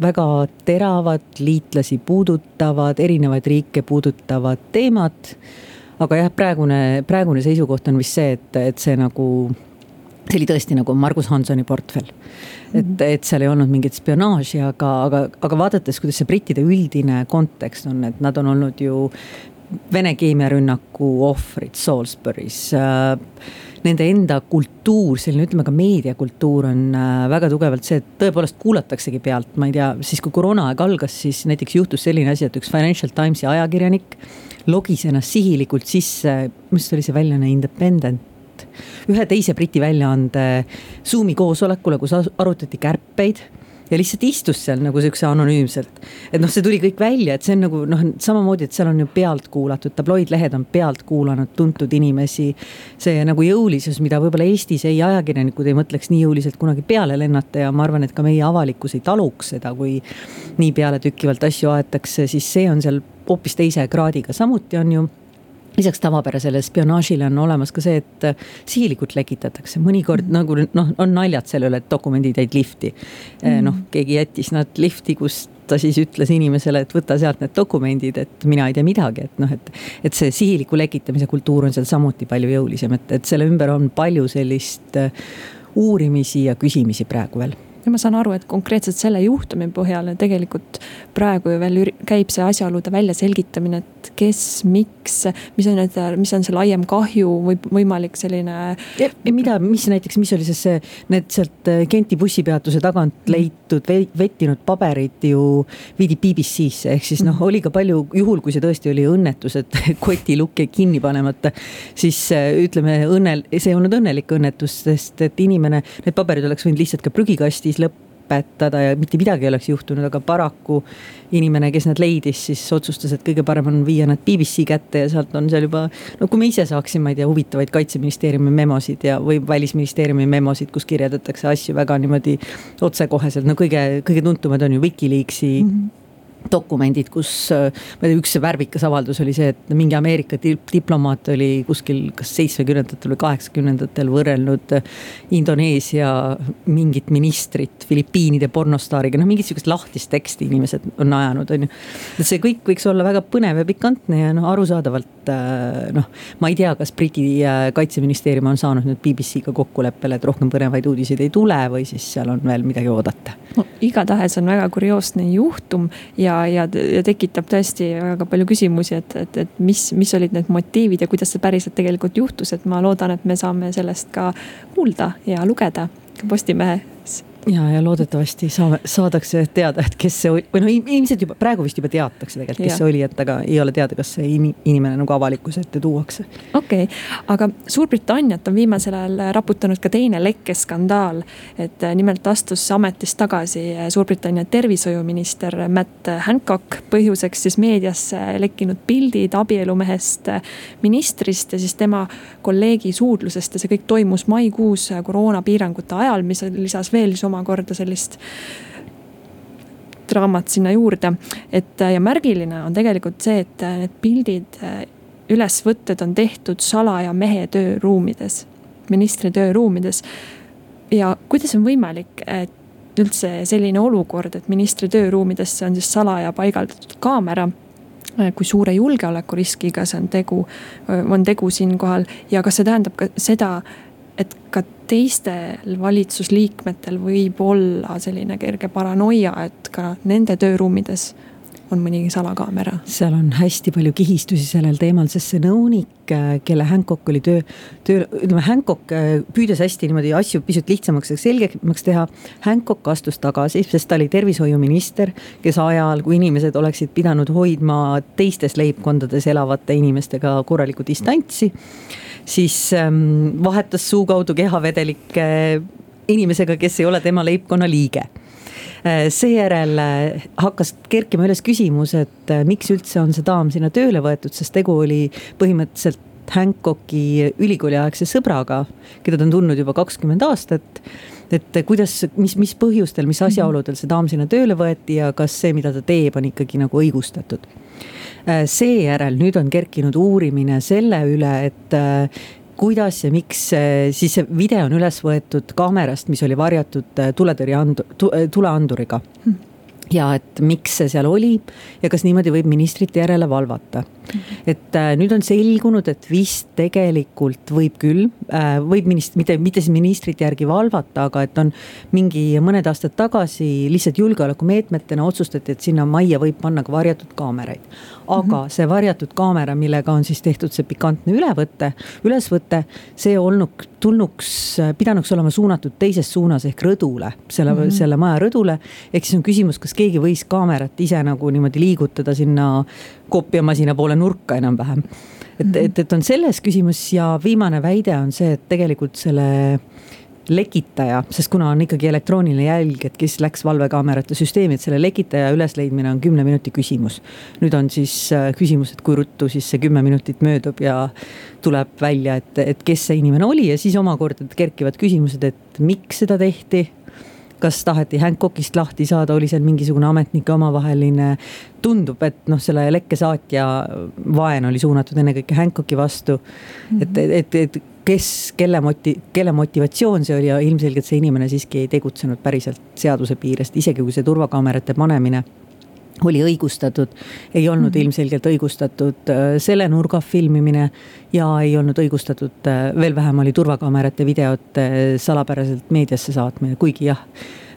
S5: väga teravad, liitlasi puudutavad, erinevaid riike puudutavad teemad. aga jah, praegune, praegune seisukoht on vist see, et, et see nagu see oli tõesti nagu Margus Hansoni portfell. et, mhm. et seal ei olnud mingit spionaaži, aga, aga, aga vaadates, kuidas see brittide üldine kontekst on, et nad on olnud ju Vene keemiarünnaku ohvrid Salisbury's äh, nende enda kultuur, selline ütleme ka meediakultuur on äh, väga tugevalt see, et tõepoolest kuulataksegi pealt, ma ei tea, siis kui koroonaaeg algas, siis näiteks juhtus selline asi, et üks Financial Timesi ajakirjanik logis ennast sihilikult sisse, mis oli see väljaanne Independent ühe teise Briti väljaande Zoom'i koosolekule, kus arutati kärpeid ja lihtsalt istus seal nagu siukse anonüümselt. et noh, see tuli kõik välja, et see on nagu noh, samamoodi, et seal on ju pealt kuulatud, tabloidlehed on pealt kuulanud tuntud inimesi. see nagu jõulisus, mida võib-olla Eestis ei ajakirjanikud ei mõtleks nii jõuliselt kunagi peale lennata ja ma arvan, et ka meie avalikkus ei taluks seda, kui nii pealetükkivalt asju aetakse, siis see on seal hoopis teise kraadiga, samuti on ju lisaks tavapärasele spionaažile on olemas ka see, et äh, sihilikult lekitatakse, mõnikord mm. nagu noh, on naljad selle üle, et dokumendid jäid lifti mm.. noh, keegi jättis nad lifti, kus ta siis ütles inimesele, et võta sealt need dokumendid, et mina ei tea midagi, et noh, et. et see sihiliku lekitamise kultuur on seal samuti palju jõulisem, et, et selle ümber on palju sellist äh, uurimisi ja küsimisi praegu veel
S1: ja ma saan aru, et konkreetselt selle juhtumi põhjal tegelikult praegu ju veel käib see asjaolude väljaselgitamine, et kes, miks, mis on need, mis on see laiem kahju või võimalik selline.
S5: mida, mis näiteks, mis oli siis see, need sealt äh, Genti bussipeatuse tagant mhm. leitud vettinud paberid ju viidi BBC-sse, ehk siis noh, mhm. oli ka palju, juhul kui see tõesti oli õnnetus, et kotilukk jäi kinni panemata. siis äh, ütleme õnnel, see ei olnud õnnelik õnnetus, sest et inimene, need paberid oleks võinud lihtsalt ka prügikastis siis lõpetada ja mitte midagi ei oleks juhtunud, aga paraku inimene, kes need leidis, siis otsustas, et kõige parem on viia nad BBC kätte ja sealt on seal juba. no kui me ise saaksime, ma ei tea, huvitavaid kaitseministeeriumi memosid ja, või välisministeeriumi memosid, kus kirjeldatakse asju väga niimoodi otsekoheselt, no kõige, kõige tuntumad on ju Wikileaksi mm. -hmm dokumendid, kus äh, ma ei tea, üks värvikas avaldus oli see, et mingi Ameerika diplomaat oli kuskil kas seitsmekümnendatel või kaheksakümnendatel võrrelnud äh, Indoneesia mingit ministrit Filipiinide pornostaariga, noh mingit sihukest lahtist teksti inimesed on ajanud, on ju. et see kõik võiks olla väga põnev ja pikantne ja noh, arusaadavalt äh, noh, ma ei tea, kas Briti kaitseministeerium on saanud nüüd BBC-ga kokkuleppele, et rohkem põnevaid uudiseid ei tule või siis seal on veel midagi oodata.
S1: no igatahes on väga kurioosne juhtum ja ja, ja, ja tekitab tõesti väga palju küsimusi, et, et, et mis, mis olid need motiivid ja kuidas see päriselt tegelikult juhtus, et ma loodan, et me saame sellest ka kuulda ja lugeda Postimehes
S5: ja, ja loodetavasti saame, saadakse teada, et kes see oli, või noh, ilmselt juba praegu vist juba teatakse tegelikult, kes ja. see oli, et aga ei ole teada, kas see inimene nagu avalikkuse ette tuuakse.
S1: okei okay., aga Suurbritanniat on viimasel ajal raputanud ka teine lekkeskandaal. et äh, nimelt astus ametist tagasi äh, Suurbritannia tervishoiuminister Matt Hancock, põhjuseks siis meediasse lekkinud pildid abielumehest äh, ministrist ja siis tema kolleegi suudlusest ja see kõik toimus maikuus koroonapiirangute ajal, mis lisas veel siis oma omakorda sellist draamat sinna juurde. et ja märgiline on tegelikult see, et need pildid, ülesvõtted on tehtud salaja mehe tööruumides, ministri tööruumides. ja kuidas on võimalik, et üldse selline olukord, et ministri tööruumidesse on siis salaja paigaldatud kaamera kui suure julgeolekuriskiga see on tegu, on tegu siinkohal ja kas see tähendab ka seda, et ka teistel valitsusliikmetel võib olla selline kerge paranoia, et ka nende tööruumides on mõni salakaamera.
S5: seal on hästi palju kihistusi sellel teemal, sest see nõunik, kelle Hancock oli töö, töö, ütleme Hancock püüdes hästi niimoodi asju pisut lihtsamaks ja selgemaks teha. Hancock astus tagasi, sest ta oli tervishoiuminister, kes ajal, kui inimesed oleksid pidanud hoidma teistes leibkondades elavate inimestega korralikku distantsi siis ähm, vahetas suu kaudu kehavedelikke inimesega, kes ei ole tema leibkonna liige äh, seejärel äh, hakkas kerkima üles küsimus, et äh, miks üldse on see daam sinna tööle võetud, sest tegu oli põhimõtteliselt Hancocki ülikooliaegse sõbraga, keda ta on tundnud juba kakskümmend aastat. et kuidas, mis, mis põhjustel, mis asjaoludel see daam sinna tööle võeti ja kas see, mida ta teeb, on ikkagi nagu õigustatud Äh, seejärel nüüd on kerkinud uurimine selle üle, et äh, kuidas ja miks äh, siis see video on üles võetud kaamerast, mis oli varjatud tuletõrjeandu-, tuleanduriga hmm ja et miks see seal oli ja kas niimoodi võib ministrite järele valvata. Et äh, nüüd on selgunud, et vist tegelikult võib küll äh,, võib minist-, mitte, mitte siis ministrite järgi valvata, aga et on mingi mõned aastad tagasi lihtsalt julgeolekumeetmetena otsustati, et sinna majja võib panna ka varjatud kaameraid. aga mm -hmm. see varjatud kaamera, millega on siis tehtud see pikantne ülevõte, ülesvõte, see olnuk, tulnuks, pidanuks olema suunatud teises suunas ehk rõdule, selle mm, -hmm. selle maja rõdule. ehk siis on küsimus, kas keegi võis kaamerat ise nagu niimoodi liigutada sinna koopiamasina poole nurka enam-vähem. et, mhm. et, et on selles küsimus ja viimane väide on see, et tegelikult selle lekitaja, sest kuna on ikkagi elektrooniline jälg, et kes läks valvekaamerate süsteemi, et selle lekitaja ülesleidmine on kümne minuti küsimus. nüüd on siis äh, küsimus, et kui ruttu siis see kümme minutit möödub ja tuleb välja, et, et kes see inimene oli ja siis omakorda kerkivad küsimused, et miks seda tehti kas taheti Hancockist lahti saada, oli seal mingisugune ametnike omavaheline. tundub, et noh, selle lekkesaatja vaen oli suunatud ennekõike Hancocki vastu mm. -hmm. et, et, et kes, kelle moti-, kelle motivatsioon see oli ja ilmselgelt see inimene siiski ei tegutsenud päriselt seaduse piirest, isegi kui see turvakaamerate panemine oli õigustatud, ei olnud mm -hmm. ilmselgelt õigustatud äh, selle nurga filmimine ja ei olnud õigustatud, äh, veel vähem oli turvakaamerate videot salapäraselt meediasse saatmine, kuigi jah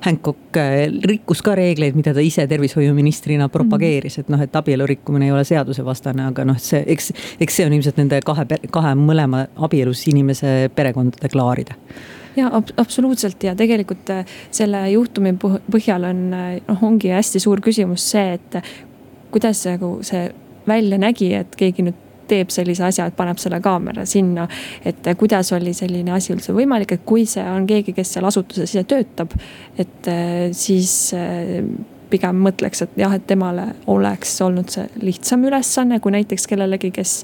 S5: Hancock rikkus ka reegleid, mida ta ise tervishoiuministrina propageeris, et noh, et abielu rikkumine ei ole seadusevastane, aga noh, see, eks, eks see on ilmselt nende kahe, kahe mõlema abielus inimese perekondade klaarida
S1: ja ab absoluutselt ja tegelikult äh, selle juhtumi põhjal on, äh, noh, ongi hästi suur küsimus see, et kuidas nagu see välja nägi, et keegi nüüd teeb sellise asja, et paneb selle kaamera sinna. et kuidas oli selline asi üldse võimalik, et kui see on keegi, kes seal asutuses ise töötab, et äh, siis pigem mõtleks, et jah, et temale oleks olnud see lihtsam ülesanne kui näiteks kellelegi, kes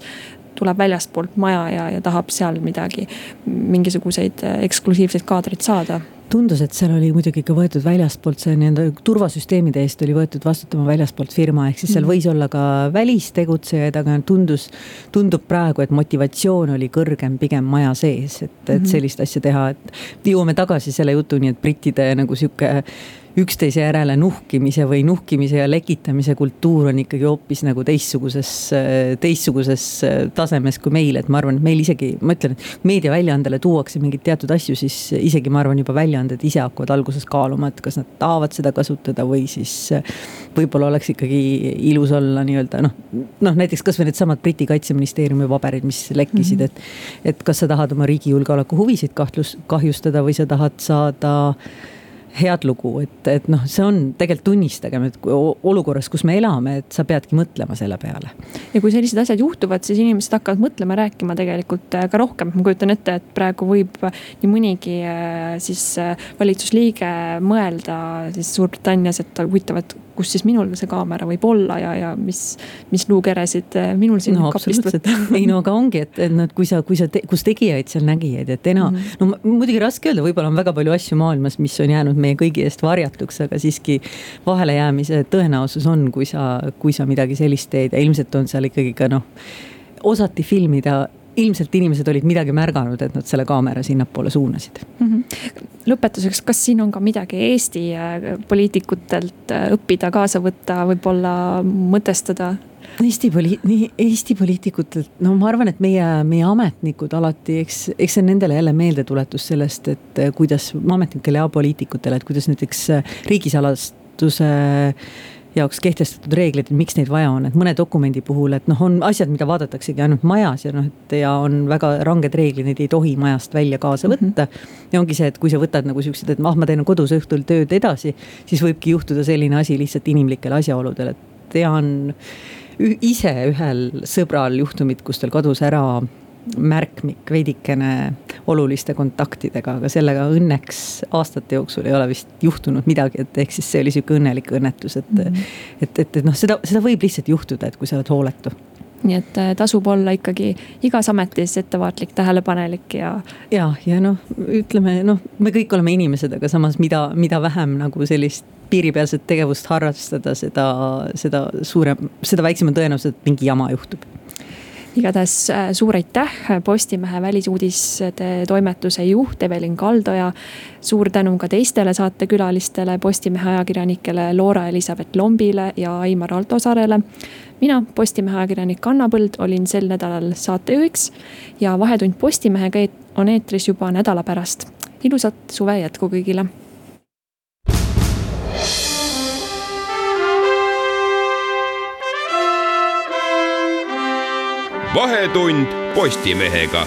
S1: tuleb väljastpoolt maja ja, ja tahab seal midagi, mingisuguseid eksklusiivseid kaadreid saada
S5: tundus, et seal oli muidugi ka võetud väljastpoolt see nii-öelda turvasüsteemide eest oli võetud vastutama väljastpoolt firma, ehk siis seal mm. võis olla ka välistegutsejaid, aga tundus, tundub praegu, et motivatsioon oli kõrgem pigem maja sees, et, et mhm. sellist asja teha, et jõuame tagasi selle jutuni, et brittide nagu sihuke üksteise järele nuhkimise või nuhkimise ja lekitamise kultuur on ikkagi hoopis nagu teistsuguses, teistsuguses tasemes kui meil, et ma arvan, et meil isegi, ma ütlen, et meediaväljaandele tuuakse mingeid teatud asju, siis isegi ma arvan, juba väljaanded ise hakkavad alguses kaaluma, et kas nad tahavad seda kasutada või siis võib-olla oleks ikkagi ilus olla nii-öelda noh, noh näiteks kasvõi needsamad Briti kaitseministeeriumi paberid, mis lekkisid mm, -hmm. et, et kas sa tahad oma riigi julgeoleku huvisid kahtlus, kahjustada või sa tahad saada head lugu, et, et noh, see on tegelikult tunnistagem, et olukorras, kus me elame, et sa peadki mõtlema selle peale.
S1: ja kui sellised asjad juhtuvad, siis inimesed hakkavad mõtlema, rääkima tegelikult äh, ka rohkem, ma kujutan ette, et praegu võib nii mõnigi äh, siis äh, valitsusliige mõelda siis Suurbritannias, et huvitav, et kus siis minul see kaamera võib olla ja, ja mis, mis luukeresid eh, minul siin
S5: no, kapist võtta. ei no aga ongi, et, et noh, kui sa, kui sa te,, kus tegijaid seal nägijaid, et ena- mm, -hmm. no muidugi raske öelda, võib-olla on väga palju asju maailmas, mis on jäänud meie kõigi eest varjatuks, aga siiski vahelejäämise tõenäosus on, kui sa, kui sa midagi sellist teed ja ilmselt on seal ikkagi ka noh, osati filmida ilmselt inimesed olid midagi märganud, et nad selle kaamera sinnapoole suunasid mm.
S1: -hmm. lõpetuseks, kas siin on ka midagi Eesti äh, poliitikutelt äh, õppida, kaasa võtta, võib-olla mõtestada?
S5: Eesti poli-, nii Eesti poliitikutelt, no ma arvan, et meie, meie ametnikud alati, eks, eks see on nendele jälle meeldetuletus sellest, et äh, kuidas ametnikele ja poliitikutele, et kuidas näiteks riigisalastuse jaoks kehtestatud reeglid, et miks neid vaja on, et mõne dokumendi puhul, et noh, on asjad, mida vaadataksegi ainult majas ja noh, et ja on väga ranged reeglid, neid ei tohi majast välja kaasa võtta mm. -hmm. ja ongi see, et kui sa võtad nagu siuksed, et ah, ma teen kodus õhtul tööd edasi, siis võibki juhtuda selline asi lihtsalt inimlikel asjaoludel, et tean ise ühel sõbral juhtumit, kus tal kadus ära märkmik veidikene oluliste kontaktidega, aga sellega õnneks aastate jooksul ei ole vist juhtunud midagi, et ehk siis see oli sihuke õnnelik õnnetus, et mm. -hmm. et, et, et noh, seda, seda võib lihtsalt juhtuda, et kui sa oled hooletu
S1: nii et äh, tasub olla ikkagi igas ametis ettevaatlik, tähelepanelik ja.
S5: ja, ja noh, ütleme noh, me kõik oleme inimesed, aga samas, mida, mida vähem nagu sellist piiripealset tegevust harrastada, seda, seda suurem, seda väiksema tõenäosus, et mingi jama juhtub
S1: igatahes äh, suur aitäh, Postimehe välisuudiste toimetuse juht Evelin Kaldoja. suur tänu ka teistele saatekülalistele, Postimehe ajakirjanikele Loora-Elisabeth Lombile ja Aimar Altosaarele. mina, Postimehe ajakirjanik Anna Põld, olin sel nädalal saatejuhiks ja Vahetund Postimehega on eetris juba nädala pärast. ilusat suve jätku kõigile
S3: vahetund Postimehega